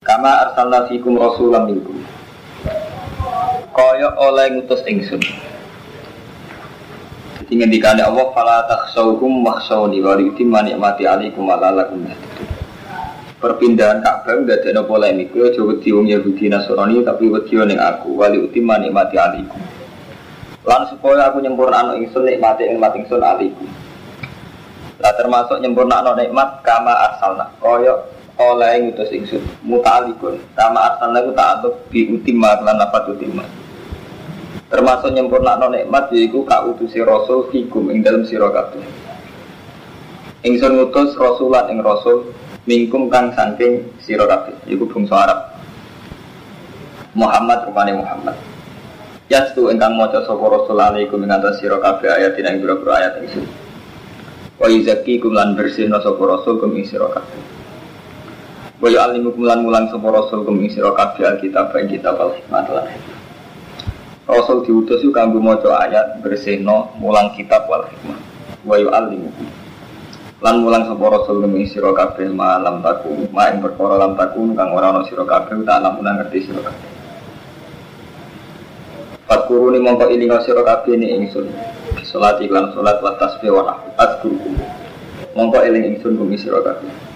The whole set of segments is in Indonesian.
Kama arsalna fikum rasulam minkum. Kaya oleh ngutus ingsun. Jadi ngendikane Allah fala takhshawhum wakhshawni wa yutimma ni'mati alaikum wa tahtadun. Perpindahan Ka'bah udah ada polemik. Yo aja wedi wong Yahudi Nasrani tapi wedi ning aku wali utimma nikmati alaikum. Lan supaya aku nyempurnakno ingsun nikmati nikmat ingsun alaikum. Lah termasuk nyempurnakno nikmat kama arsalna. Kaya oleh ngutus ingsun muta'alikun. Kama arsalna ku ta'aluk bi utimma lan lafat utimma termasuk nyempurna no nikmat yaiku ka utusi rasul fikum ing dalam sira kabeh. Ingsun ngutus rasulan ing rasul mingkum kang saking sira kabeh iku bangsa Arab. Muhammad rupane Muhammad. Yastu ingkang maca sapa rasul alaikum ing atas sira kabeh ayat ing pira-pira ayat ingsun wa yuzakkikum lan bersihna sapa rasul kum ing sira kabeh Wa ya'allimukum lan mulang sapa rasul kum ing sira kabeh alkitab ing kitab al hikmah lan Rasul diutus itu kanggo maca ayat bersihno mulang kitab wal hikmah. Wa yu'allimukum lan mulang sapa rasul kum ing sira kabeh malam taku ma perkara lam taku kang ora ana sira kabeh tak lam ngerti sira kabeh. Fakuruni mongko ilinga sira kabeh ni ingsun. Salat iklan salat wa tasbih wa azkurukum. Mongko eling ingsun kum sira kabeh.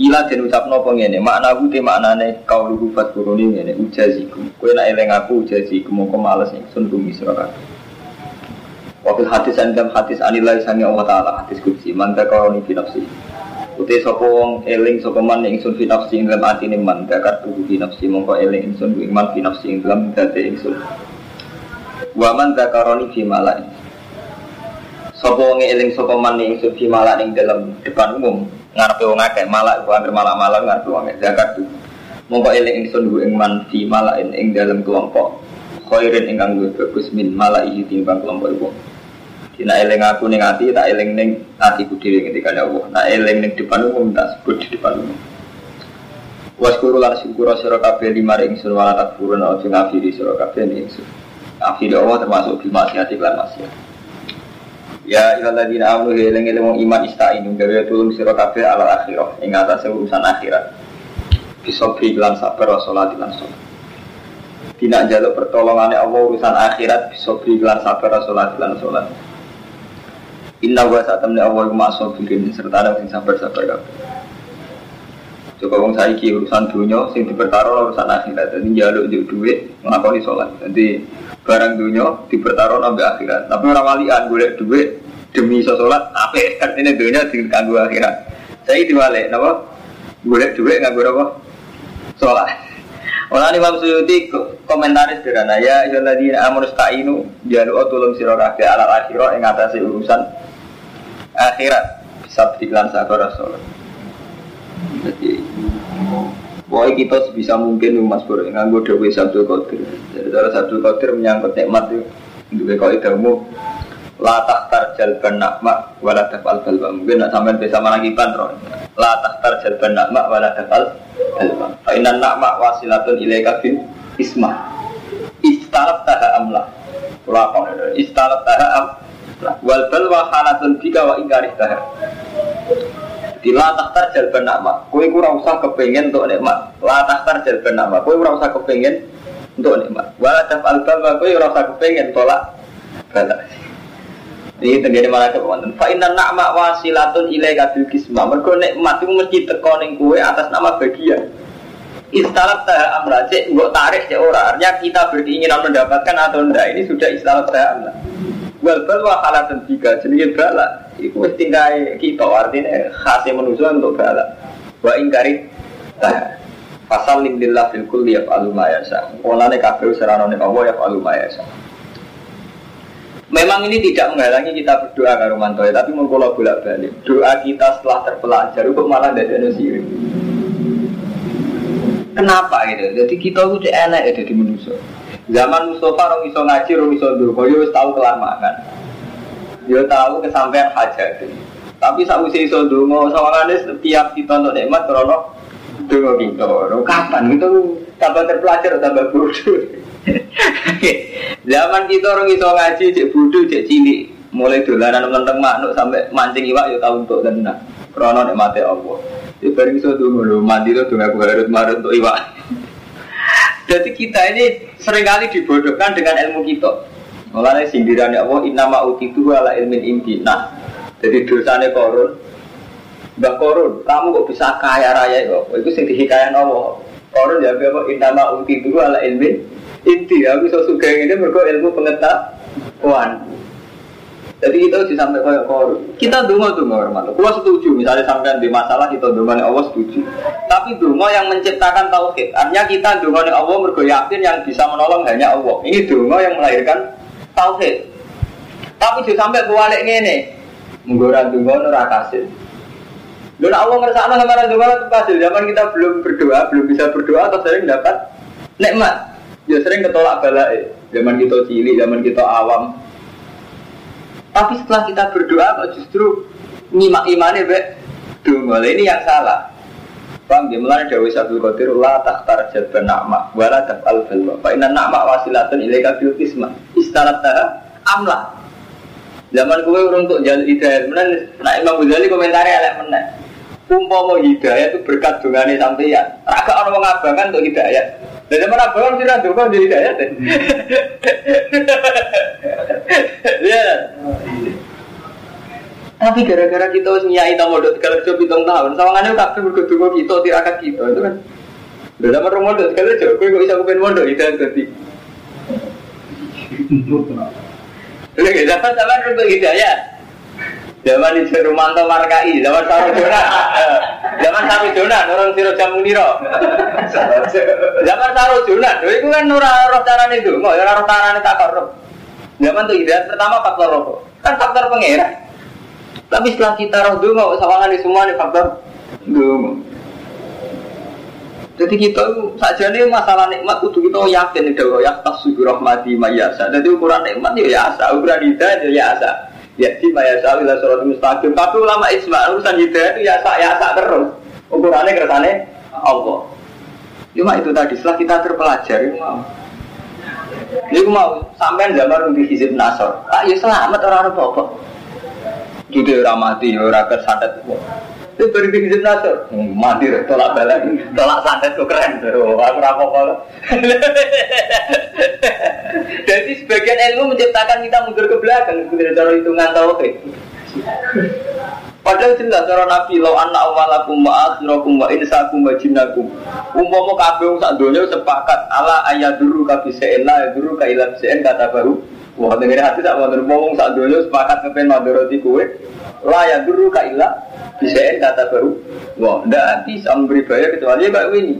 Ila den ucapno apa ngene, makna ku te maknane kau lugu fat kuruni ngene ujazikum. Kowe nek eling aku ujazikum mongko males ingsun bumi sira kabeh. Wakil hadis andam hadis anilai sangi Allah Ta'ala hadis kudsi. Manta fi nafsi. Uti sapa wong eling sapa man ingsun fi nafsi ing dalam atine man dakar tubuh fi nafsi mongko eling ku iman fi nafsi ing dalam dadi ingsun. Wa man zakaroni fi malai Sapa wong eling sapa man ingsun fi malai ing dalam depan umum ngarepe wong akeh malak iku anggere malak-malak ngarepe wong akeh zakat tu mongko eling ingsun ing man fi malain ing dalam kelompok khairin ingkang luwih bagus min malaihi timbang kelompok iku Dina eling aku ning ati tak eling ning atiku dhewe ketika Allah. Nak eling ning depan umum tak sebut di depan umum. Waskuru lan syukur sira kabeh lima ingsun wala takfurun aja ngafiri sira kabeh ning. Akhir Allah termasuk di maksiat lan maksiat. Ya ilaladina eling eling wong iman istainu gawe tulung sira kabeh ala akhirah ing atase urusan akhirat. Bisobri lan sabar wa salat lan salat. Dina jaluk pertolongane Allah urusan akhirat bisobri lan sabar wa salat lan salat. Inna wa satamni Allah iku masobirin serta ada sing sabar-sabar kabeh. Coba wong saiki urusan dunia sing dipertaruh urusan akhirat. Jadi jaluk duit nglakoni salat. Jadi barang dunia dipertaruh sampai akhirat. Tapi orang walian golek duit demi sholat apa artinya dunia kanggo akhirat. Saya diwale napa? Boleh duit nggak apa sholat. Orang Imam Suyuti komentaris sederhana. Ya lagi amur stainu jalu tulung sira kabeh ala akhirah ing atase urusan akhirat. Bisa iklan sabar sholat. Jadi Pokoknya kita sebisa mungkin Mas Bro nganggo dewe Sabtu Qadir. Jadi cara Sabtu Qadir menyangkut nikmat itu Dua kau itu La tahtar jalban nakma wala tafal balba. Mungkin nak sampai bisa manakiban roh. La tahtar jalban nakma wala tafal balba. Fa inna nakma wasilatun ilaika bin isma. Istalab taha amlah. Kula kau istalab taha amlah. Wal balwa halatun bika wa ingkarih taha. Di la tahtar jalban nakma. Kue kurang usah kepengen untuk nikmat. La tahtar jalban nakma. Kue kurang usah kepengen untuk nikmat. Wala tafal balba. Kue kurang usah kepengen tolak balak. Ini terjadi malah kebanyakan. Fa inna nakma wasilatun ilai kabil kisma. Mereka nikmat itu mesti tekoning kue atas nama bagian. Istilah taha amra cek nggak tarik cek ora. Artinya kita berkeinginan mendapatkan atau enggak ini sudah istilah taha amra. Wal bal wa halatan tiga jenis bala. Iku wis kita artinya khasnya manusia untuk bala. Wa ingkari taha. Fasal lillah fil kulli yaf'alu ma yasha. Olane kabeh seranane Allah yaf'alu. Memang ini tidak menghalangi kita berdoa ke Romanto, tapi mengkolok bolak balik. Doa kita setelah terpelajar kok malah tidak sirik. Kenapa gitu? Jadi kita itu enak ya jadi manusia. Zaman Mustafa orang iso ngaji, orang iso dulu, yo tahu kelamaan. Yo tahu kesampaian hajat. Tapi saat usia iso dulu, soalnya setiap kita untuk nikmat, kalau dulu kita, kapan itu tambah terpelajar tambah bodoh. Zaman kita orang itu ngaji cek bodoh cek cilik mulai dolanan tentang makhluk sampai mancing iwak ya tahu untuk tenang krono nek mati Allah bareng iso donga lho, mandi to donga aku harus marut untuk iwak. Jadi kita ini sering kali dibodohkan dengan ilmu kita. Mulanya sindiran ya Allah, innama utitu ala ilmin indi. Nah, jadi dosanya korun, Mbak Korun, kamu kok bisa kaya raya itu? Itu sing dihikayan Allah. Korun ya apa? Innama utitu ala ilmin inti. Aku suka ini mereka ilmu pengetahuan. Jadi harus sampai kayak korup. Kita dungo dungo hormat. Kalau setuju, misalnya sampai di masalah kita dungo Allah setuju. Tapi dungo yang menciptakan tauhid. Artinya kita dungo Allah mergo yakin yang bisa menolong hanya Allah. Ini dungo yang melahirkan tauhid. Tapi juga sampai balik ini, menggoran dungo kasih. Dan Allah ngerasa sama dungo itu kasih. Zaman kita belum berdoa, belum bisa berdoa atau sering dapat nikmat. Ya sering ketolak balai. Zaman kita cilik, zaman kita awam, tapi setelah kita berdoa kok justru nyimak imannya be dungo. Ini yang salah. Bang, dia mulai dari satu kotir la takhtar jadban na'ma wala taf'al balwa. Fa inna na'ma wasilatun ilaika bil isma. Istarat amla. Zaman gue untuk jalur hidayah, mana nak Imam Ghazali komentarnya elek mana. Umpama hidayah itu berkat dungane sampeyan. Raga orang mengabangan untuk hidayah. Dan zaman abangan sih nanti kok jadi hidayah. Iya. Tapi gara-gara kita harus nyai tamu dot kalau coba hitung tahun, sawangannya kabeh donga kita tirakat kita itu kan. Udah zaman rumah dot kalau coba kowe kok bisa kepen mondok itu dadi. Lagi zaman zaman untuk hidayah. Zaman di Rumanto Markai, zaman Saru Jonan, zaman Saru Jonan, orang Siro Jamu Niro. Zaman Saru Jonan, itu kan nurah roh carane itu, mau ya roh carane tak korup. Zaman tuh hidayat pertama faktor rokok, kan faktor pengira. Tapi setelah kita roh dulu, sawangan di semua nih faktor dulu. Jadi kita saja nih masalah nikmat itu kita yakin bahwa ya tasubi rahmati mayasa. Jadi ukuran nikmat ya asa, ukuran hidayah ya asa. Ya si mayasa ila surat mustaqim. Tapi ulama isma urusan hidayah itu ya asa ya asa terus. Ukurannya keretane Allah. Cuma itu tadi setelah kita terpelajar itu mau. Ini mau sampai zaman untuk hizib nasor. Ah ya selamat orang apa apa. Jadi orang mati, orang kesantet. Itu beri hizib nasor. Hmm, mati, tolak balik, tolak santet tuh keren. Oh, aku apa. Jadi sebagian ilmu menciptakan kita mundur ke belakang. Sebenarnya cara hitungan tauhid. Padahal jelas cara Nabi lo anak awalakum wa akhirakum wa insakum wa jinnakum. Umpama kabeh sak donya sepakat ala ayaduru ka bisain la ayaduru ka ila bisain kata baru. Wah dengerin hati tak wonten wong sak donya sepakat kepen madharati kowe. La ayaduru ka ila bisain kata baru. Wah ndak bisa memberi bayar kecuali kayak ini.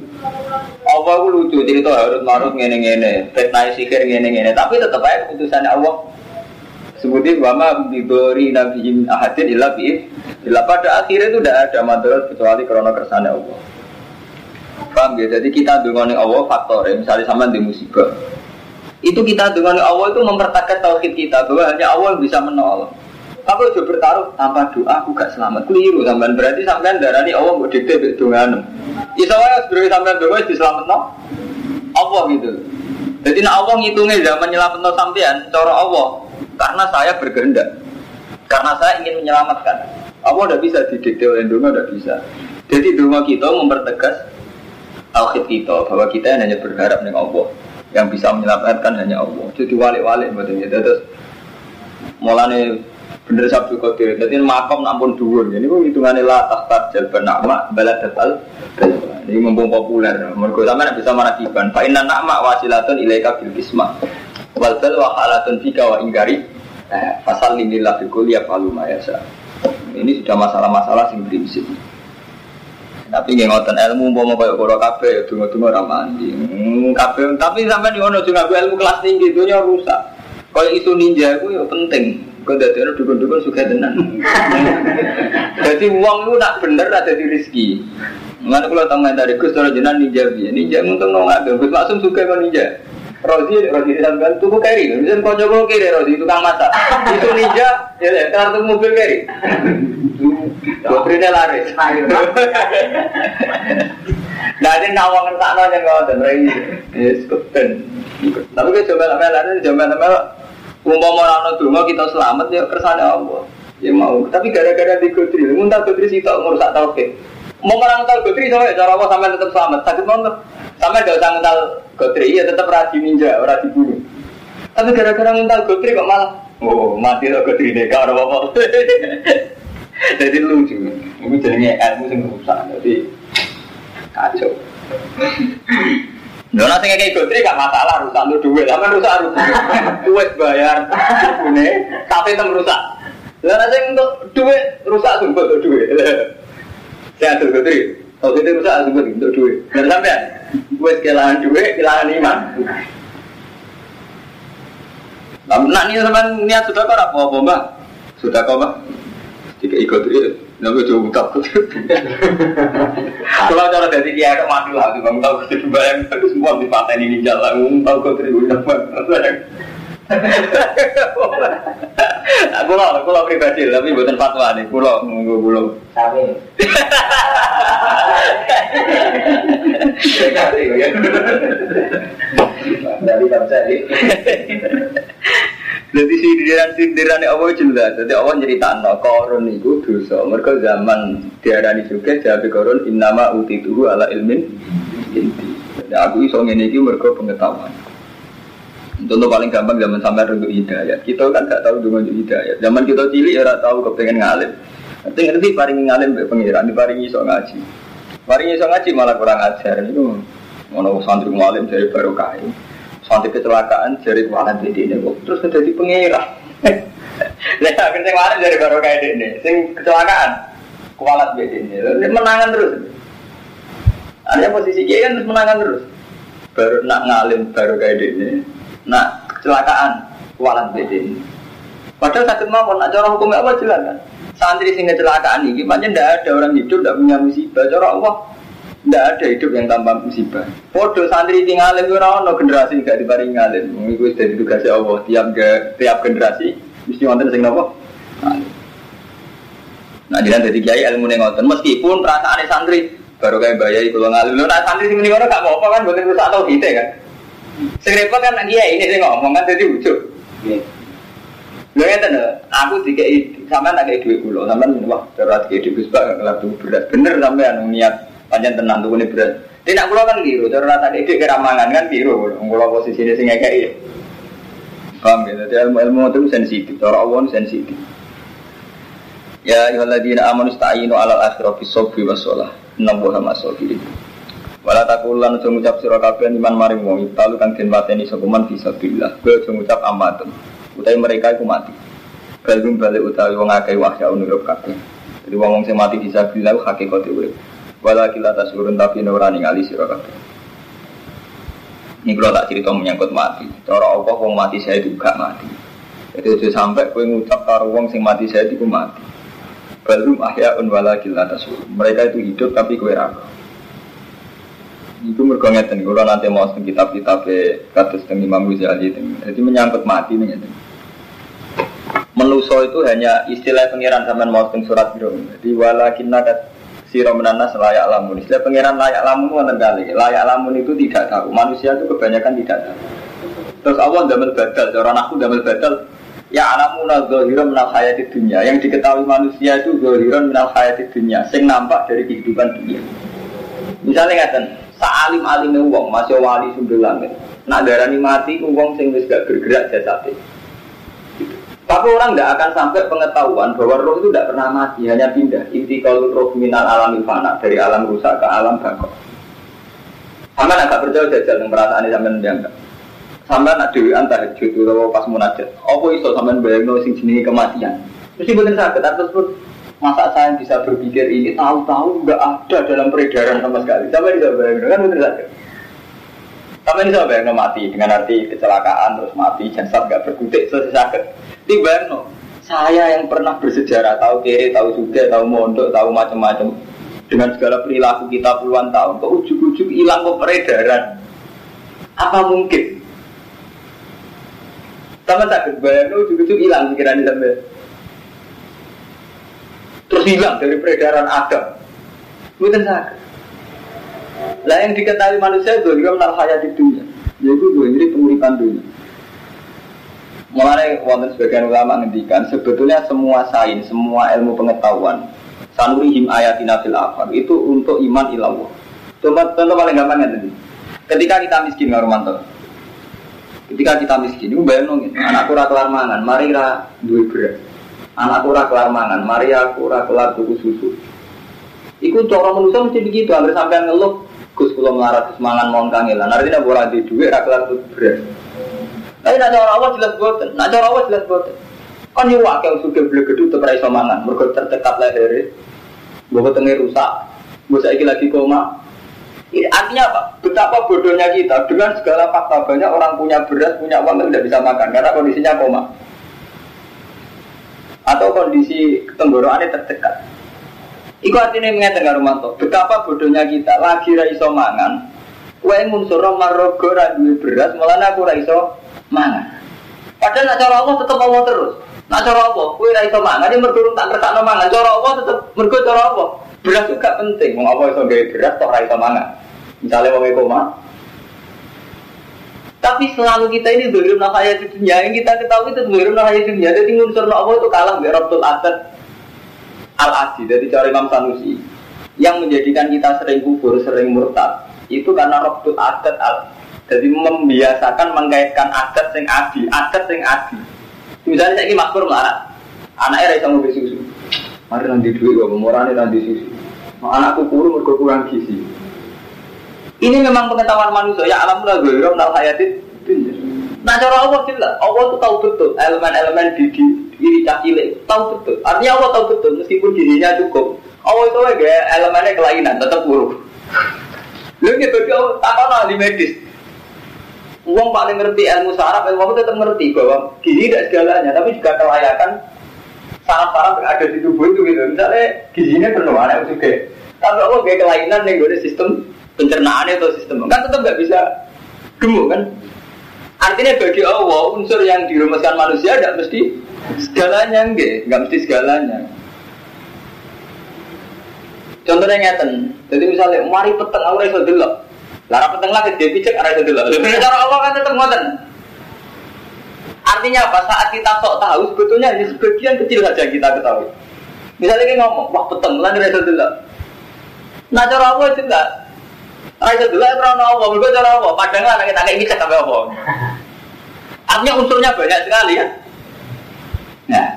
Allah ku lucu cerita harus marut ngene-ngene, fitnah sihir ngene-ngene, tapi tetap aja keputusannya Allah Sebutin wama bibori nabiin ahadin illa bi'in Illa pada akhirnya itu tidak ada madarat kecuali karena kersane Allah Paham ya? Jadi kita dengan Allah faktor ya Misalnya sama di musibah Itu kita dengan Allah itu mempertakat tauhid kita Bahwa hanya Allah yang bisa menolong Aku udah bertaruh tanpa doa aku gak selamat Keliru sampean berarti sampean darani Allah mau dikte dengan Isa wae sebenarnya sampean doa diselamat no Allah gitu Jadi nak Allah ngitungnya zaman nyelamat no sampean Cara Allah karena saya berkehendak. Karena saya ingin menyelamatkan. Allah tidak bisa didikte oleh dunga, tidak bisa. Jadi dunga kita mempertegas tauhid kita bahwa kita hanya berharap dengan Allah. Yang bisa menyelamatkan hanya Allah. Jadi walik-walik betul ya. Terus mulane bener sabtu kotir. Jadi makom nampun dhuwur. Ini kok hitungannya lah tahta jalban nama balad datal. Ini mumpung populer. Mergo sampean bisa marakiban. Fa inna nama wasilatun ilaika bil kismah wal bal wa halatun fika wa ingkari eh, pasal lillah fi kulli yafalu ma yasa ini sudah masalah-masalah sing prinsip tapi nggak ngotot ilmu mau mau kayak koro kafe ya tunggu tunggu ramandi hmm, kafe tapi sampai di mana juga ilmu kelas tinggi itu rusak kalau itu ninja itu ya penting. Kau dari orang dukun-dukun suka tenan. Jadi uang lu nak bener ada di rezeki. Mana kalau tahu dari Gus kalau jenang ninja biar ninja untung nggak ada Gus langsung suka kan ninja. Rozi, Rozi di sampean tuku keri, bisa kau coba kiri Rozi tukang masak. Itu ninja, ya ya, kartu mobil keri. Dokternya laris. Nah ini nawang ngertakno yang kau dan rai, yes, keben. Tapi kita coba lama lari, coba lama umpama orang dungo kita selamat ya kersane Allah. Ya mau, tapi gara-gara di kudri, muntah sih tak ngurus tauhid. Mau gotri sama cara apa sampai tetap selamat. Sakit mau Sampai gak usah mental gotri ya tetap rajin ninja, rajin bunuh. Tapi gara-gara mental gotri kok malah oh mati lo gotri deh kau apa Jadi lucu. Ini jadinya ilmu sing rusak. Jadi kacau. Lho nanti kayak gotri gak masalah rusak lu duit, sama rusak. Duit bayar, ini tapi tem rusak. Lah nanti untuk duit rusak sumpah untuk duit. Saya tuh gotri, kalau kita rusak sumpah untuk duit. Dan sampai gue kehilangan duit, kehilangan iman. Nah, ini teman niat sudah kok apa apa mbak? Sudah kok mbak? Jika ikut itu, nabi jauh utap. Kalau cara dari dia ada mati lah, bang tahu itu bayang itu semua di paten ini jalan, tahu kau terima Aku lo, aku lo pribadi, tapi bukan fatwa nih, pulau, nunggu pulau. Sami. Dari bangsa ini. Jadi sindiran sindiran Allah jelas. Jadi Allah no korun itu dosa. Mereka zaman diarani juga jadi korun innama utituhu ala ilmin inti. Jadi aku iso ngene iki mereka pengetahuan. Contoh paling gampang zaman sampai untuk hidayat. Kita kan gak tahu dengan hidayat. Zaman kita cilik ya tahu kepengen ngalim. Nanti ngerti paling ngalim be pengiran, di paling iso ngaji. Paling iso ngaji malah kurang ajar. Itu mau santri ngalim dari baru Santri kecelakaan dari kualat di ini terus menjadi pengiran. Nah, akhirnya ngalim dari baru kain ini. Sing kecelakaan kualat di ini. Menangan terus. Ada posisi kiai kan menangan terus. Baru nak ngalim baru kayak ini Nah, kecelakaan kualan beda Padahal sakit mau nak cara hukumnya apa jelas kan? Santri sing kecelakaan ini, gimana ndak ada orang hidup ndak punya musibah. Cara Allah ndak ada hidup yang tanpa musibah. Podo santri tinggal itu no generasi gak diparingi ngalim. Mengikuti dari tugasnya Allah tiap tiap generasi mesti wonten sing nopo. Nah, dia dari kiai ilmu nengotan meskipun perasaan santri baru kayak bayai kalau ngalim. Nah, santri sing ini orang gak mau apa kan, boleh rusak atau kita kan. Sing repot kan dia ini sing ngomong kan jadi ujung. Lho ngeten aku dikei sampean tak kei dhuwit kula, sampean wah cara dikei dhuwit Gus Bak ngelap beras. Bener sampean niat panjang tenang tuh ini beras. Tidak kula kan biru, cara rata dhuwit keramangan kan biru. Kula posisine sing ngekei. Paham ya? Jadi ilmu-ilmu itu sensitif, cara Allah sensitif. Ya ayyuhalladzina amanu ista'inu 'alal akhirati bis-sabri was-shalah. Innallaha ma'as-sabirin. Wala takulan aja ngucap sira iman maring wong italu kang den mateni sapa man fisabilillah. Kowe aja ngucap amatun. Utawi mereka iku mati. Balum balik utawi wong akeh wahya kabeh. Jadi wong wong mati fisabilillah hakikate urip. Wala kila tasurun tapi ora ningali sira kabeh. Ini kalau tak cerita menyangkut mati. Cara apa wong mati saya juga mati. Jadi aja sampai kowe ngucap karo wong sing mati saya itu mati. Balum ahyaun wala kila tasurun. Mereka itu hidup tapi kowe ra itu mereka ngeten, kalau nanti mau tentang kitab-kitab kados tentang Imam Ghazali jadi menyangkut mati nih Menuso itu hanya istilah pengiran sama mau surat biru. Jadi walakin nadat siro menanas layak lamun. Istilah pengiran layak lamun itu kali. Layak lamun itu tidak tahu. Manusia itu kebanyakan tidak tahu. Terus Allah damel badal, orang aku damel badal. Ya alamuna zohiran menal hayati dunia. Yang diketahui manusia itu zohiran menal hayati dunia. Sing nampak dari kehidupan dunia. Misalnya ngeten, Sa'alim alim wong masih wali sumber langit. Nak darani mati wong sing wis gak bergerak jasate. Tapi orang tidak akan sampai pengetahuan bahwa roh itu tidak pernah mati, hanya pindah. Inti kalau roh minal alam fana dari alam rusak ke alam bangkok. Sama agak percaya jajal yang perasaan ini sampai mendiangkan. Sampai nak dewi antara itu pas munajat. Apa iso sampai bayang sing jenenge kematian. Mesti bener sakit, terus Masa saya bisa berpikir ini tahu-tahu nggak ada dalam peredaran sama sekali. Sampai bisa bayangkan kan betul saja. Sampai bisa bayangkan mati dengan arti kecelakaan terus mati jasad nggak berkutik selesai sakit. Tiba no, saya yang pernah bersejarah tahu kiri, tahu juga, tahu mondok, tahu macam-macam dengan segala perilaku kita puluhan tahun, kok ujuk-ujuk hilang ke peredaran? Apa mungkin? Sama sakit bayang, ujuk-ujuk hilang pikiran sampai terus hilang dari peredaran Adam. Bukan sakit. Lah yang diketahui manusia itu juga menal hayat di dunia. Yaitu gue jadi penguripan dunia. Mulai wonten sebagian ulama ngendikan sebetulnya semua sains, semua ilmu pengetahuan Sanurihim ayatina fil afar itu untuk iman ilallah. Coba contoh paling gampangnya tadi. Ketika kita miskin nggak Romanto. Ketika kita miskin, itu bayang anakku ora kelar mangan, mari ra duwe beras. Anakku ora kelar mangan, mari aku ora kelar tuku susu. Iku cara manusia mesti begitu, hampir sampai ngeluh Gus kula melarat semangan mau kangelan. Artinya ora di duit ra kelar tuku beras. Tapi nak cara Allah jelas boten, nak cara Allah jelas boten. Kan yo wakil sudah beli gedung tetep ra iso mangan, mergo tertekat leher. Gue tengah rusak, gue lagi lagi koma. Ini artinya apa? Betapa bodohnya kita dengan segala fakta banyak orang punya beras, punya uang tidak bisa makan karena kondisinya koma atau kondisi tenggorokannya terdekat. Iku artinya mengatakan karo manto, betapa bodohnya kita lagi ra iso mangan. Kowe ngunsur marogo ra duwe beras, malah aku ra iso mangan. Padahal nak cara Allah tetep Allah terus. Nak cara Allah, kowe ra iso mangan, ini mergo tak kertakno mangan. Cara Allah tetep mergo cara Allah. Beras juga penting, wong apa iso gawe beras tok ra iso mangan. Misalnya wong koma, tapi selalu kita ini dolim nafaya di dunia yang kita ketahui itu dolim nafaya di dunia. Jadi unsur Allah itu kalah dengan Rabtul Asad al Adi dari cara Imam Sanusi yang menjadikan kita sering kubur, sering murtad itu karena Rabtul Asad al jadi membiasakan mengkaitkan adat sing adi, adat sing adi. Misalnya saya ini makmur melarat, anaknya rasa mau susu. Mari nanti duit gak memurani nanti susu. Anakku kurung mergo kurang gizi. Ini memang pengetahuan manusia. Ya alam lah gue nal hayati Nah cara Allah jelas, Allah tuh tahu betul elemen-elemen di, di diri cilik tahu betul. Artinya Allah tahu betul meskipun dirinya cukup. Allah itu ya elemennya kelainan tetap buruk. Lu gitu dia apa di medis. Uang paling ngerti ilmu saraf, ilmu tetap ngerti bahwa gizi tidak segalanya, tapi juga kelayakan saraf-saraf yang ada di tubuh itu gitu. Misalnya gizinya penuh, aneh juga. Tapi Allah kayak kelainan nih gue sistem pencernaan atau sistem. Kan tetap nggak bisa gemuk kan? Artinya bagi Allah unsur yang dirumuskan manusia tidak mesti segalanya enggak nggak mesti segalanya. Contohnya ngeten. Jadi misalnya mari aku rasa dulu lara peteng lagi dia pijak rasa dulu lebih cara Allah kan tetap ngoten artinya apa saat kita sok tahu sebetulnya hanya sebagian kecil saja kita ketahui misalnya kita ngomong wah peteng lagi rasa dulu nah cara Allah juga Raja dulu ya pernah Allah, berbuat cara apa? Padahal anak kita kayak ngecek sampai apa? Artinya unsurnya banyak sekali ya. Nah,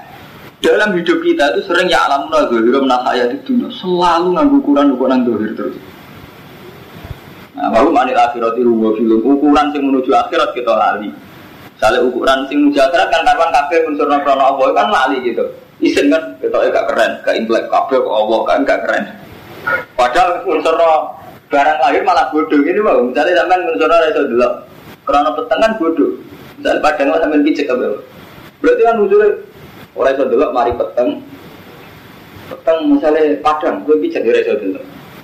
dalam hidup kita itu sering ya alam dohir saya di dunia selalu nganggu ukuran ukuran dohir terus. Nah, baru manil akhirat itu film ukuran sing menuju akhirat kita lali. Misalnya ukuran sing menuju akhirat kan kapan kafe unsur noprono Allah. Kan lali gitu. Isen kan kita gak keren, gak intelek kafe kok Allah kan gak keren. Padahal unsur barang lahir malah bodoh. Ini mau misalnya sampai mensono reso dulu karena petengan bodoh. Misalnya padang lah sampai pijak apa? Berarti kan usulnya orang reso dulu mari peteng. Peteng misalnya padang gue pijak di reso dulu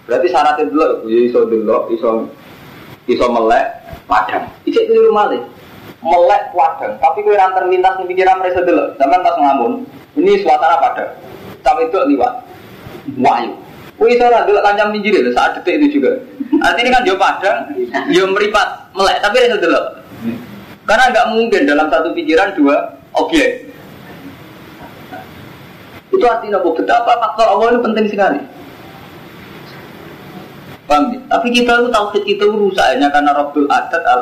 berarti syaratnya dulu ya iso dulu iso iso melek padang ijek rumah deh melek padang tapi gue rantar lintas nih pikiran reso dulu sampai pas ngamun ini suasana padang tapi itu liwat wayu Wih, saya dulu kancam pinggir itu saat detik itu juga. Artinya kan dia padang, dia meripat, melek, tapi itu dulu. Karena nggak mungkin dalam satu pikiran dua objek. Itu artinya apa? Betapa faktor Allah ini penting sekali. Paham ya? Tapi kita itu tahu kita itu rusaknya karena Rabbul Adat al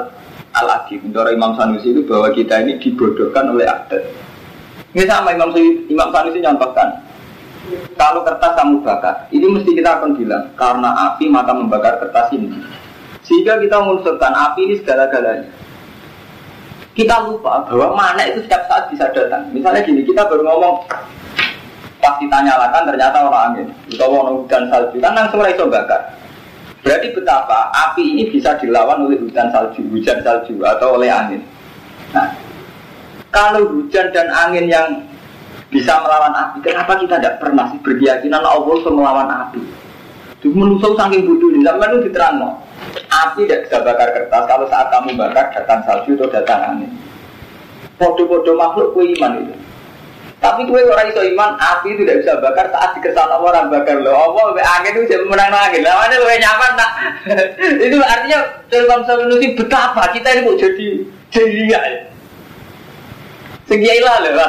al adi Menurut Imam Sanusi itu bahwa kita ini dibodohkan oleh adat. Ini sama Imam Imam Sanusi nyontohkan kalau kertas kamu bakar, ini mesti kita akan bilang karena api maka membakar kertas ini. Sehingga kita mengunsurkan api ini segala-galanya. Kita lupa bahwa mana itu setiap saat bisa datang. Misalnya gini, kita baru ngomong pas kita nyalakan ternyata orang angin, atau orang hujan salju, kan langsung iso bakar. Berarti betapa api ini bisa dilawan oleh hujan salju, hujan salju atau oleh angin. Nah, kalau hujan dan angin yang bisa melawan api. Kenapa kita tidak pernah sih berkeyakinan Allah bisa melawan api? Itu menusuk saking bodoh ini. Sampai itu diterang Api tidak bisa bakar kertas. Kalau saat kamu bakar datang salju atau datang angin. Bodoh-bodoh makhluk kue iman itu. Tapi kue orang iso iman, api itu tidak bisa bakar saat dikesan orang bakar loh. Allah angin itu bisa menang angin. Lawannya lu nyaman nak. itu artinya dalam manusia betapa kita ini mau jadi jadi ya. Sing kiai lah lho,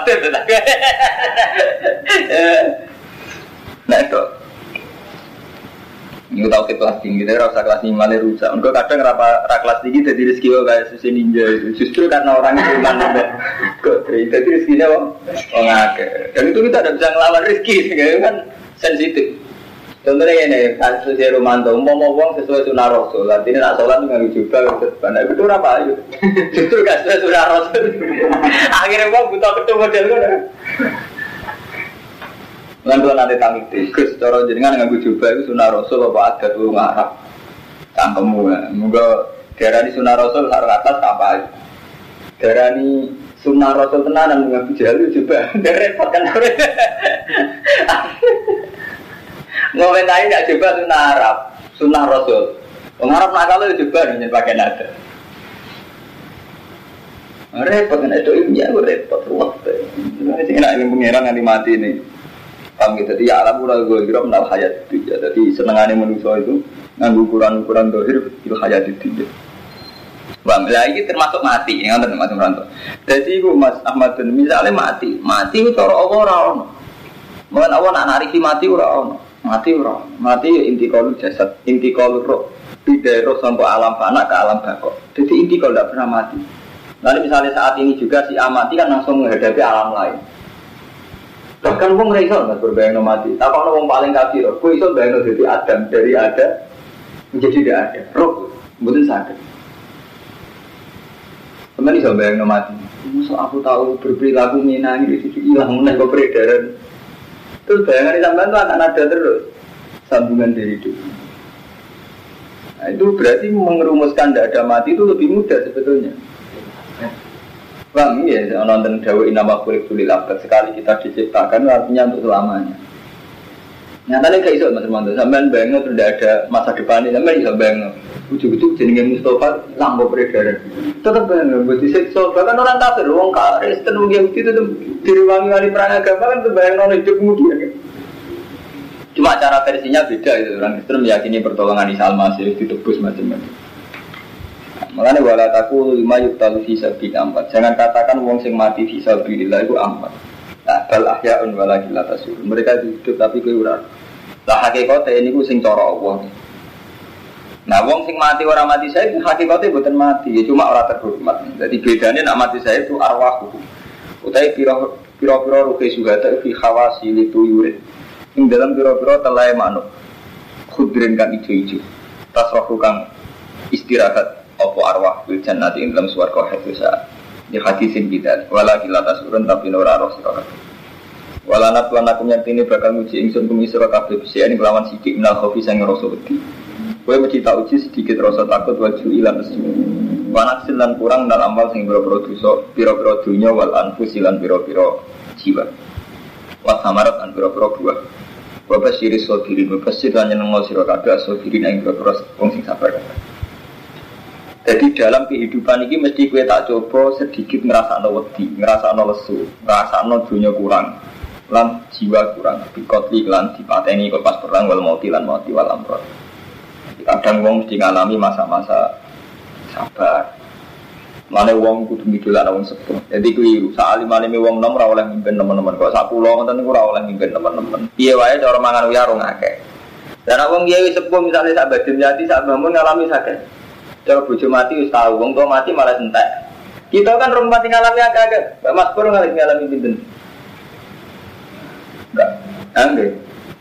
Nah itu. Ini tau ke kelas tinggi, tapi rasa kelas tinggi malah rusak. Enggak kadang rapa kelas tinggi jadi rezeki kayak susi ninja itu. Justru karena orang itu iman sampai kok jadi rezekinya wong ngake. Dan itu kita tidak bisa ngelawan rezeki, kan sensitif. Contohnya ini, kasus si Romanto, mau mau uang sesuai sunnah Rasul, artinya nak sholat nggak juga, karena itu apa itu? Justru gak sesuai sunnah Rasul. Akhirnya uang butuh ketemu model kan. Lan kula nanti tangi Gus, cara jenengan nganggo jubah itu sunah Rasul apa adat wong Arab. Cangkemmu ya. Muga diarani sunah Rasul sarung atas apa Diarani sunah Rasul tenanan nganggo jalu juga. Repot kan. Ngomentari tidak coba sunah Arab, sunah Rasul. Wong Arab itu coba nih pakai nada. Repot kan itu ilmiah repot ruwet. Ini enak ini pengiran nanti mati nih. Paham gitu, jadi ya alam ulah gue kira menal hayat ya. Jadi senengannya manusia itu nganggu ukuran-ukuran dohir itu hayat ya. Bang, lah ini termasuk mati, yang ngerti Mas Meranto. Jadi itu Mas Ahmad bin misalnya mati, mati itu cara Allah rawon. Mungkin Allah nak nariki mati rawon, mati rawon, mati ya inti kalu jasad, inti kalu roh, tidak roh sampai alam fana ke alam bakok. Jadi inti kalau tidak pernah mati. Nanti misalnya saat ini juga si amati kan langsung menghadapi alam lain. Bahkan wong ora iso mas berbayang mati. Tak ono wong paling kafir, kowe iso bayang dari Adam dari ada menjadi tidak ada. Roh, mboten sadar. Teman iso bayang mati. Musuh aku tahu berperilaku minang itu hilang meneh kok peredaran. Terus bayangan sampean tuh akan ada terus sambungan dari itu. Nah, itu berarti mengerumuskan tidak ada mati itu lebih mudah sebetulnya. Bang, iya, nonton Dawa Inama Kulik Tulil Abad Sekali kita diciptakan artinya untuk selamanya. Nyatanya kayak iso Mas Romanto, sampean banget tidak ada masa depan ini, sampean iso banget Ujuk-ujuk jenenge Mustafa lampu peredaran. Tetap banget, buat disiksa, bahkan orang kafir, orang karis, tenung yang itu diruangi wali perang agama kan itu bayang non hidup kemudian Cuma cara versinya beda itu, orang Kristen meyakini pertolongan Isa Al-Masih ditebus macam-macam Makanya wala taku lima yuktalu fi sabi ampat. Jangan katakan wong sing mati fi sabilillah itu ampat. Nah, bal ahyaun wala tasur. Mereka hidup tapi kowe ora. Lah hakikate ini ku sing cara Allah. Nah, wong sing mati orang mati saya itu hakikatnya bukan mati, ya cuma orang terhormat. Jadi bedanya nak mati saya itu arwah. Utai piro piro piro ruke tak fi khawasi litu yurid. Ing dalam piro piro telai manuk. Khudrin kan ijo-ijo. Kang istirahat opo arwah fil jannati ing dalam swarga haitsu saat. Di hadisin kita wala kita tasurun tapi nora roh sira wala nat lan aku nyatine bakal nguji ingsun kumi sira kabeh. Bisa ini kelawan sidik minal khofi sang rasa wedi. Kowe mesti tak uji sedikit rasa takut waju ilan nesu wanak silan kurang dalam amal sing biro-biro dosa pira-pira dunya wal anfus ilan pira-pira jiwa. Wa samarat an pira-pira buah. Bapak siris sofirin, bapak sir lan nyenengol sira kabeh sofirin ing pira-pira wong sing sabar jadi dalam kehidupan ini mesti gue tak coba sedikit ngerasa no wedi, ngerasa no lesu, ngerasa no dunia kurang, lan jiwa kurang. Bikotli lan dipateni kok pas perang wal mati lan mati wal amrot. Kadang wong mesti ngalami masa-masa sabar. Mana wong kudu midolan wong sepuh. Jadi kuwi sak alim-alime wong nom ora oleh mimpin teman-teman kok sak pulau ngoten niku ora oleh mimpin teman-teman. Piye wae cara mangan uyar akeh. Dan wong kiai sepuh misalnya sak badhe nyati sak ngalami sakit. Kalau bojo mati wis tahu, wong tua mati malah entek. Kita kan rum mati ngalami agak-agak. Mas Pur ngalami ngalami pinten. Enggak. Enggak.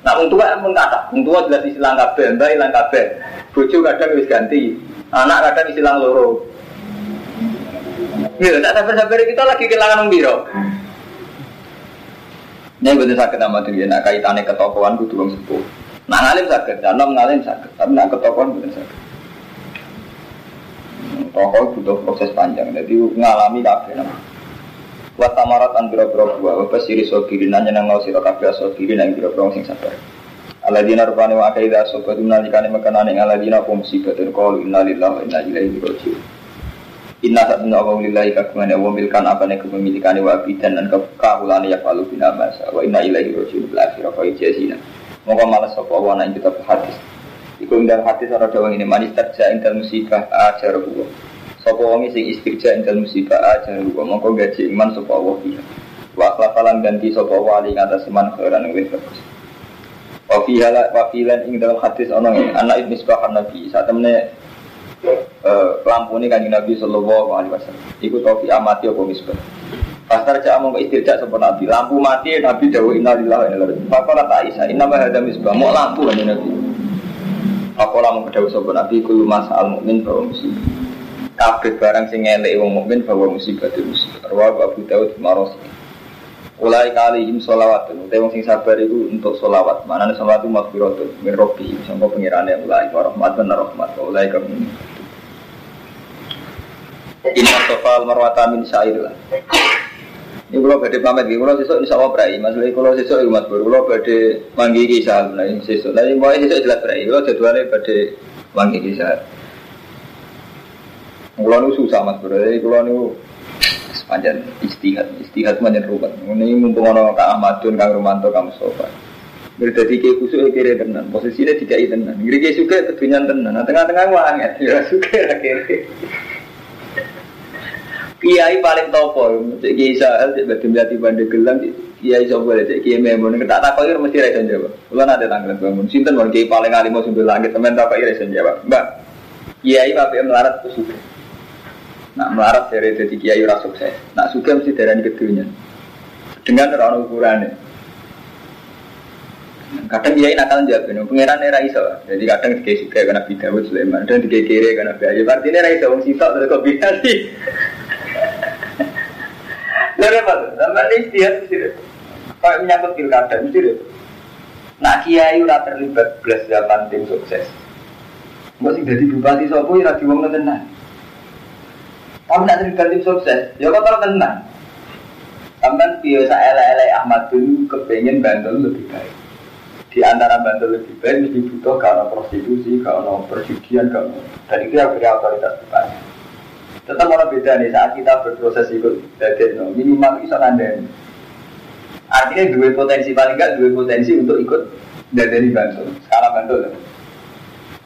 Nah, wong tua emang kata, wong tua jelas isilang kabeh, mbak ilang kabeh. Bojo kadang wis ganti, anak kadang isilang loro. Gitu, tak sabar-sabar kita lagi kehilangan wong biro. Ini betul sakit nama diri, nak kaitannya ketokohan kudu wong sepuh. Nah ngalim sakit, jangan ngalim sakit, tapi nak ketokohan betul sakit. Rokok butuh proses panjang, jadi ngalami kabeh nama. Wa tamarat an biro-biro buah, wa basiri nanya nang ngau siro kabeh sogirin, nang biro-biro sing sabar. Aladina rupani wa akaidah sobat nalikani makanani aladina kum sibatin qalu inna lillahi wa inna ilaihi raji'un. Inna satuna wa lillahi kagungan wa milkan apa kepemilikan wa dan kekahulan ya palu bina masa wa inna bil akhirah fa ijazina. Moga malas wa nang kita hadis. Iku indal hati sarah dawang ini manis terja indal musibah ajar huwa. Sopo wongi sing istirja indal musibah ajar huwa. Mongko gaji iman sopo Allah biha. Wa kelafalan ganti sopo wali ngatas iman khairan yang bagus. Wafihala wafilan ing dalam hadis ya anak ibn misbah nabi saat temene uh, lampu ini kan nabi sallallahu alaihi wasallam. Iku topi amati apa misbah. Pasar cak mau istirja seperti nabi lampu mati nabi jauh innalillahi wa inna tak Isa inna ma hadza misbah mau lampu kan nabi. Pakola mau kedawuh sapa nabi kulo masal mukmin bahwa musibah. Kabeh barang sing elek wong mukmin bahwa musibah itu musibah. Rawa Abu Dawud marosi. Ulai kali im solawat Utai wong sing sabar itu untuk solawat Mana nih solawat itu makfiratun Min robi Sampai pengirannya ulai Warahmat dan rahmat Ulai kamu Inna sofal marwata min syair lah ini kalau badai pamit, kalau sesuk insya Allah berai. Masalah kalau sesuk itu mas baru, kalau badai manggi kisah, nah ini sesuk. Nah ini mau jelas berai. Kalau jadwalnya badai manggi kisah. Kalau itu susah mas bro, jadi kalau itu panjang istihad, istihad panjang rubat. Ini mumpung orang kak Ahmadun, kang Romanto, kang Mustafa. Berarti ke kusuk kiri tenan, posisinya tiga tenan. Ngiri ke suka ketunyan tenan, nah tengah-tengah wanget, ya suka kiri. Kiai paling topo, cek kiai sahel, cek bagi melati bandel gelang, kiai coba cek kiai memon. Kita tak kau mesti rasa jawab. Kalau nanti tanggal bangun, sinten mau kiai paling alim mau sambil langit, temen tak kau rasa jawab. Mbak, kiai apa melarat tuh suka. Nak melarat dari jadi kiai ora sukses. Nak suka mesti darani kedunya. Dengan orang ukurannya. Kadang kiai nakal jawab, no. pangeran era iso. Jadi kadang kiai suka karena Dawud Sulaiman, dan kiai kiri karena Bayu. Artinya era iso wong sitok terus sih. Lalu apa tuh? Sama ini istihad mesti Kalau menyangkut pilkada deh. Nak kiai ora terlibat belas zaman tim sukses. Mbok sing dadi bupati sapa ora diwong tenan. Kamu nak terlibat tim sukses, ya kok terus tenang. Sampai biasa elek-elek Ahmad dulu kepengen Bantul lebih baik. Di antara Bantul lebih baik mesti butuh karena prostitusi, karena perjudian, karena dan itu yang beri otoritas bupati. Tetap orang beda nih saat kita berproses ikut dari no, minimal bisa nanda. Artinya dua potensi paling enggak dua potensi untuk ikut dari Bantul, skala Bantul.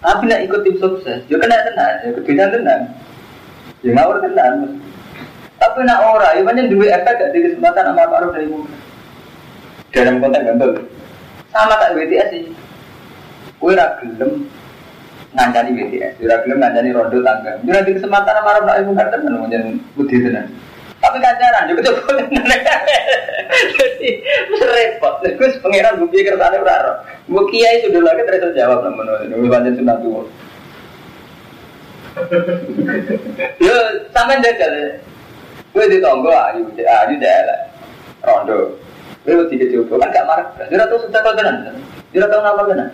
Tapi nak ikut tim sukses, juga kena tenang, ya keduanya tenang. Ya ngawur tenan. Tapi nak ora, ya banyak dua efek gak di kesempatan sama Pak dari muka. Dalam konteks gantol. Sama tak BTS sih. Kue ragilem ngancani BTS, kue ragilem ngancani rondo tangga. Jadi di kesempatan sama Arab dari muka tenan, menjadi budi tenan. Tapi kancaran juga coba Jadi repot. Terus pangeran bukti kersane ora. Mbok kiai sudah lagi terus jawab namun ini banyak sunat tuh. Yo sampean jajal. Gue di tonggo ayu, ayu daerah. Rondo. Mesti kecoba kan gak marah. Dia tahu sudah kau tenan. Dia tahu ngamal tenan.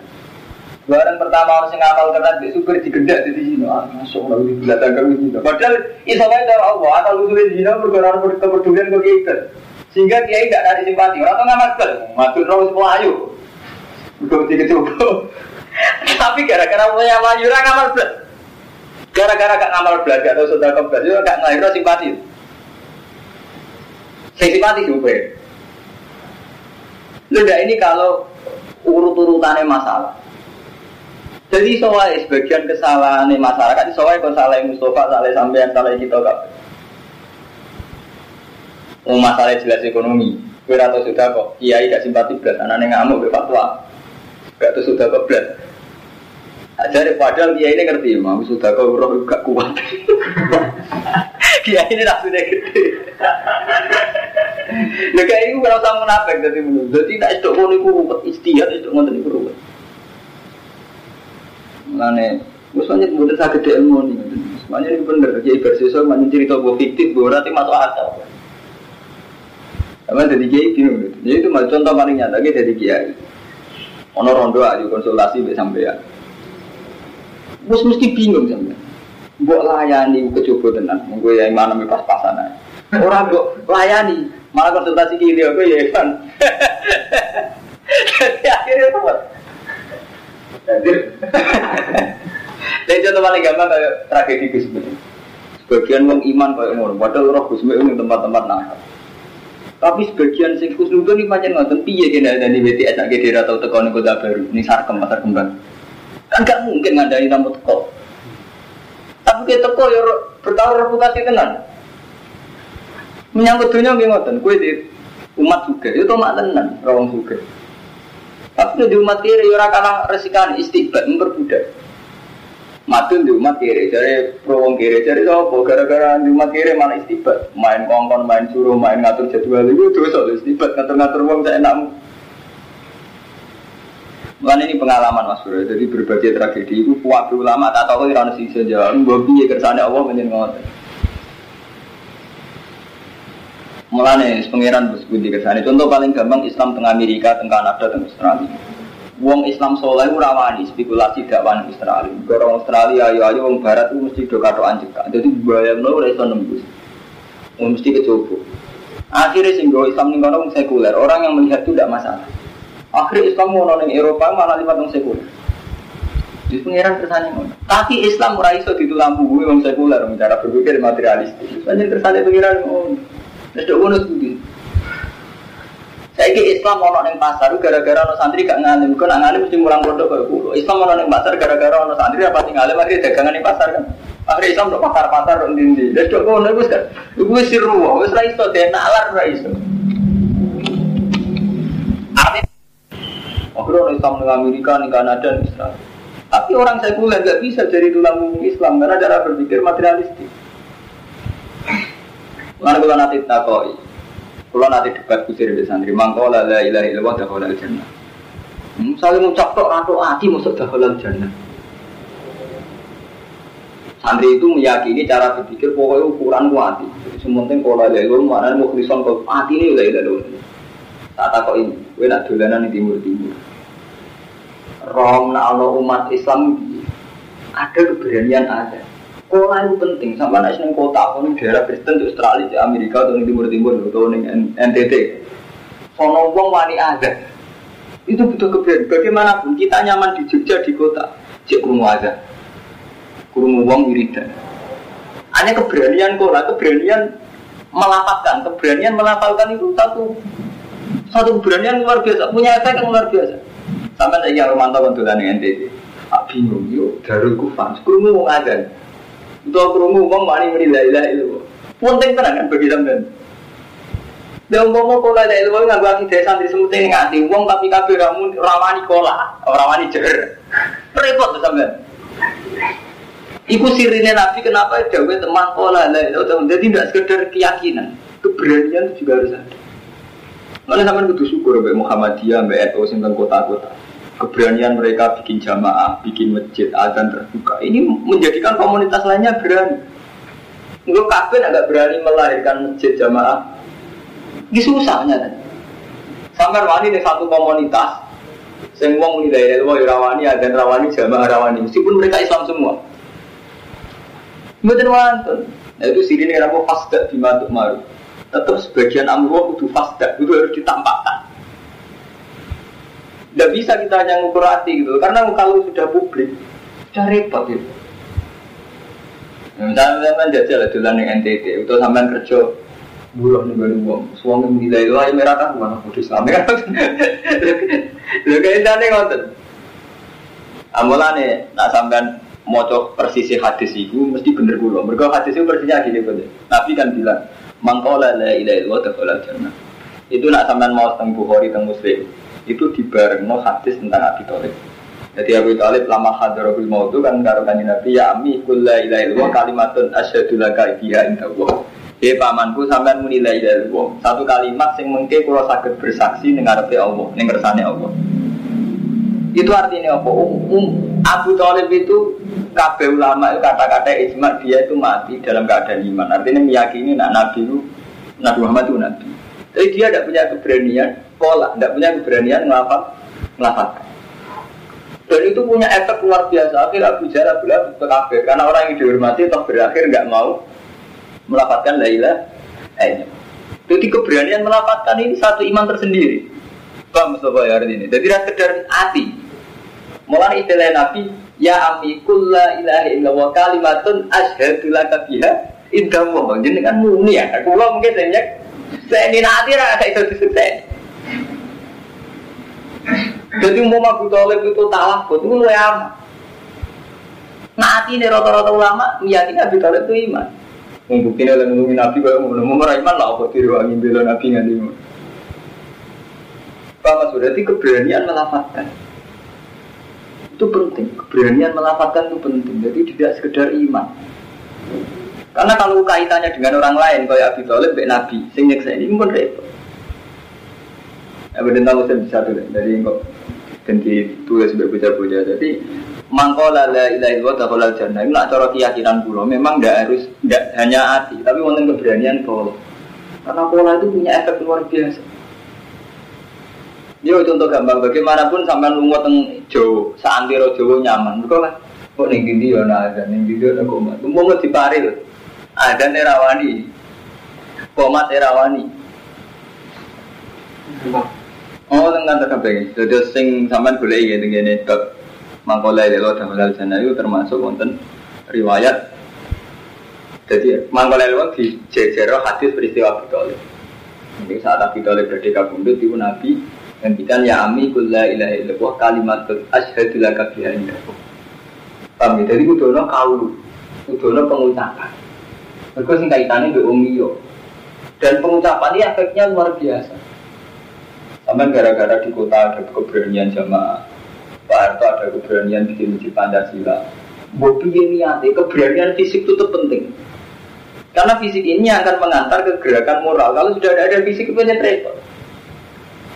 Barang pertama orang sing ngamal tenan di super digedak di sini. Ah, masuk Allah di belakang kamu sini. Padahal wae dari Allah atau lu di sini berkoran kepedulian ke kita. Sehingga kiai tidak ada simpati. Orang tuh ngamal bel. Masuk roh semua ayu. Gue mesti kecoba. Tapi gara-gara punya maju orang ngamal bel. Gara-gara gak ngamal belajar atau sudah kebas, itu gak ngahir simpati. Saya simpati juga. Sudah ini kalau urut-urutannya masalah. Jadi soal sebagian kesalahan masyarakat, soal kalau salah Mustafa, salah sampean, salah kita kak. Oh, masalah jelas ekonomi. Kira atau sudah kok, kiai gak simpati belas, anaknya ngamuk, fatwa. Gak tuh sudah kok belas. Jadi padahal dia ini ngerti, mau sudah kau roh gak kuat. dia ini sudah gede. Nah kayak ini kalau sama munafik jadi menurut. Jadi tidak itu mau niku ruwet istiad itu niku ruwet. Mana? Misalnya mudah sakit gede ilmu nih. Semuanya ini bener. Jadi bersiswa mana cerita bahwa fiktif berarti masuk akal. Apa jadi kiai bingung. Jadi itu contoh paling nyata jadi kiai. Ono rondo aja konsultasi sampai ya. Bos mesti bingung sama. Mbok layani kecoba tenan. Gue yang mana pas-pasan aja. Orang mbok layani, malah konsultasi kiri aku ya kan. Jadi akhirnya apa? Jadi contoh paling gampang kayak tragedi Gus Sebagian wong iman kayak ngono, padahal roh Gus ini tempat-tempat nakal. Tapi sebagian sing khusnudon ini macam ngoten piye kena dari BTS nak daerah atau tekan kota baru, ini sarkem pasar kembang. Kan gak mungkin ngandani tamu teko. Tapi kita teko ya bertaruh reputasi tenan. Menyangkut dunia ngoten, kowe di umat juga, itu mak tenan, rawang juga. Tapi di umat kiri ya ora kalah resikan istiqbat memperbudak. Matun di umat kiri, jadi pro wong kiri, jadi apa? Gara-gara di umat kiri mana istiqbat, main kongkon, main suruh, main ngatur jadwal itu dosa istiqbat ngatur-ngatur wong saya enakmu. Mulane ini pengalaman Mas Bro. Jadi berbagai tragedi itu kuat ulama tak tahu ora ono sing iso jawab. Mbok piye kersane Allah menyen ngoten. Mulane pangeran bos budi kersane. Contoh paling gampang Islam tengah Amerika, tengah Kanada, tengah Australia. Wong Islam soleh ora wani spekulasi dakwaan Australia. Orang Australia ayo ayo wong barat itu mesti do katokan cekak. Dadi bayangno ora iso nembus. Wong mesti kecoba. Akhirnya sing Islam ning kono sekuler. Orang yang melihat itu tidak masalah. Akhirnya Islam mau nonton Eropa malah lima tahun sekuler. Di pengiran kersane ngono. Tapi Islam ora iso gue wong sekuler cara berpikir materialistis. Banyak kersane pengiran ngono. Dok ngono studi. Saiki Islam ono ning pasar gara-gara ono santri gak ngalim. Kok nak ngalim mesti mulang pondok kaya kulo. Islam ono ning pasar gara-gara ono santri apa tinggal ngalim akhirnya dagangan ning pasar kan. Akhirnya Islam do pasar-pasar kok ndi-ndi. Wis dok ngono wis kan. Wis siru, wis ra iso denalar ra iso. Akhirnya orang Islam di Amerika, di Kanada, Israel. Tapi orang sekuler nggak bisa jadi tulang Islam karena cara berpikir materialistik. Mana kalau nanti takoi, kalau nanti debat kusir di santri, mangkau la la ilaha illallah dahul al jannah. Misalnya ngucap tok atau hati masuk dahul al jannah. Santri itu meyakini cara berpikir pokoknya ukuran kuati. Sementing kalau la ilaha illallah mana mau kelison kau hati ini la ilaha illallah. Tak takut ini, gue nak dolanan di timur timur. Rom nak umat Islam ada keberanian ada. Kota itu penting, sampai nasi neng kota, pun daerah Kristen di Australia, di Amerika, atau di Timur Timur, atau di NTT. Sono wong wani ada. Itu butuh keberanian. Bagaimanapun kita nyaman di Jogja di kota, cek kurung ada. Kurung wong wiridan. Hanya keberanian kota, keberanian melapatkan, keberanian melapalkan itu satu satu keberanian luar biasa, punya efek yang luar biasa. Sampai saya yang Romanto dengan NTT. Aku bingung, yuk darul kufan. Sekurungmu mau ngajar. Untuk kurungu mau mani menilai ilah itu. Penting tenang kan bagi sampean. Dan umpama dari luar nggak gua kita santri semut ini nganti uang tapi kabeh ramu rawani kola, rawani jer. Repot tuh sampean. Iku sirine Nabi kenapa dawe teman kola lah itu jadi tidak sekedar keyakinan, keberanian juga harus ada. Mana sampean kudu syukur mbek Muhammadiyah, mbek NU sing kota-kota keberanian mereka bikin jamaah, bikin masjid, azan terbuka. Ini menjadikan komunitas lainnya berani. Enggak kafir agak berani melahirkan masjid jamaah. Ini susahnya kan. Sampai wani di satu komunitas, semua muni dari luar rawani, azan rawani, jamaah rawani. Meskipun mereka Islam semua. Betul wonten. Nah itu sini kenapa fasda di matuk maru. Tetap sebagian amruh itu fasda, itu harus ditampakkan. Tidak bisa kita hanya ngukur hati gitu, karena kalau sudah publik, sudah repot gitu. Misalnya sampai jajal dolan yang NTT, itu sampai kerja buruh nih baru uang, suami menilai lah yang merah kan mana kudus Islam kan? Lo kayak tadi ngotot. Amulane, nak sampean moco persisi hadis itu mesti bener kulo. Mereka hadis itu persisnya gini bener. Nabi kan bilang, mangkola la ilaha illallah jannah. Itu nak sampean mau teng Bukhari teng Muslim itu dibarengno hadis tentang Abi Thalib. Jadi Abi Thalib lama hadarul maut itu kan karo kanjeng Nabi ya ami kulla ilaha illallah kalimatun asyhadu laka biha indallah. Ya pamanku sampean muni la ilaha illallah. Satu kalimat sing mengke kula saged bersaksi ning ngarepe Allah, ning kersane Allah. Itu artinya apa? Um, um, Abu Thalib itu kabeh ulama itu kata-kata ijma dia itu mati dalam keadaan iman. Artinya meyakini nak Nabi itu Nabi Muhammad itu Nabi. Tapi dia tidak punya keberanian sekolah, tidak punya keberanian melafat, melafat. Dan itu punya efek luar biasa. Akhir Abu Jahal bilang kafir karena orang yang dihormati atau berakhir nggak mau melafatkan Laila. Eh, jadi keberanian melafatkan ini satu iman tersendiri. Paham Mustafa ya ini. Jadi tidak sekedar hati. Mulai istilah Nabi, Ya ami kulla ilaha illallah kalimatun ashadu laka biha indallah. Jadi kan muni ya. Aku mungkin banyak saya ini nanti ada itu disukses. Jadi mau Abu Talib itu talak, itu lu amat. Nanti ini rata-rata ulama meyakini Abu Talib itu iman. Membuktinya oleh ngomongin Nabi kalau mau mau iman lah, apa diruangin bela Nabi nggak mau. Pak Mas, berarti keberanian melafatkan itu penting. Keberanian melafatkan itu penting. Jadi tidak sekedar iman. Karena kalau kaitannya dengan orang lain, kayak Abi Thalib, Nabi, sing nyeksa ini pun repot. Ya tahu saya bisa tuh dari kok dan ditulis sebagai bocah-bocah. Jadi mangkola la ilaha illallah dakhalal jannah. Ini cara keyakinan pulau. Memang tidak harus tidak hanya hati, tapi wonten keberanian pola. Karena pola itu punya efek luar biasa. Yo contoh gampang bagaimanapun sampai lunga teng Jawa, saantero Jawa nyaman. Kok kan kok ning ndi yo ana ada ning ndi yo ana komat. Umpama diparil. Ada nerawani. Komat nerawani. Oh, tengah baik. Jadi sing sampean boleh ya dengan ini bab mangkola lelo dalam sana itu termasuk wonten riwayat. Jadi mangkola lelo di jejero hadis peristiwa Abi Ini saat Abi Thalib berada kabundut itu Nabi Hentikan ya ami kulla ilaha illallah kalimatul asyhadu laka biha. Paham ya? Jadi kudono kaulu, kudono pengucapan. Mereka sing kaitannya be umiyo. Dan pengucapan ini efeknya luar biasa. Sampai gara-gara di kota ada keberanian jamaah. Pak Harto ada keberanian bikin masjid Pancasila. Bobi ini ada keberanian fisik itu penting. Karena fisik ini akan mengantar ke gerakan moral. Kalau sudah ada, ada fisik itu repot.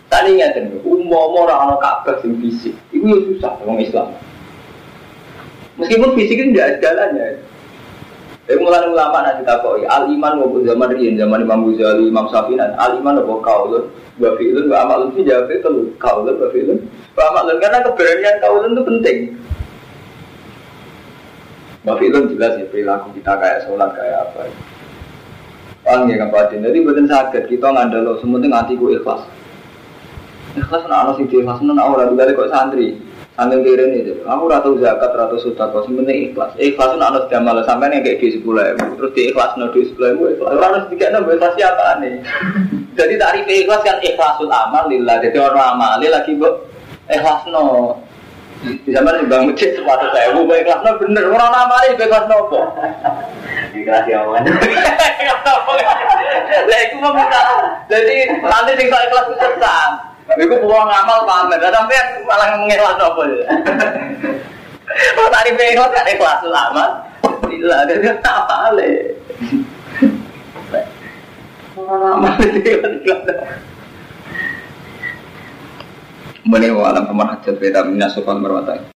Tadi ingat umum orang orang Ka'bah sing fisik, itu ya susah orang Islam. Meskipun fisik itu tidak segalanya. Tapi mulai ulama nanti takoi al iman maupun zaman rian zaman Imam Ghazali, Imam Syafi'i al iman apa kaulun, wa fi'lun, wa amalun sih jawab itu kaulun, amalun karena keberanian kaulun itu penting. Wa fi'lun jelas ya perilaku kita kayak sholat kayak apa. Paham ya kapan? Jadi bukan sakit kita ngandalo, sementing hatiku ikhlas. Ikhlas nak ana sing ikhlas nak ora dibalik kok santri. Sambil kira ini, aku ratu zakat, ratu sudah kau sebenarnya ikhlas. Ikhlas nak harus jamal sampai nih kayak di sepuluh ribu, terus di ikhlas no di sepuluh ribu ikhlas. Harus tiga enam ikhlas siapa nih? Jadi tarif ikhlas kan ikhlasul amal lillah. Jadi orang amali lagi bu ikhlas no. Di zaman bang masjid sepatu saya, bu ikhlas no bener. Orang amali ikhlas no kok. Ikhlas ya aman. Lah itu mau Jadi nanti tinggal ikhlas itu. Iku pulang ngamal pamer, sampai malah mengikhlas apa ya? Oh tadi pengikhlas kan ikhlas lama, tidak ada dia apa le. Lama itu Mene wa alam kemar hajat beda minas sofal marwatai.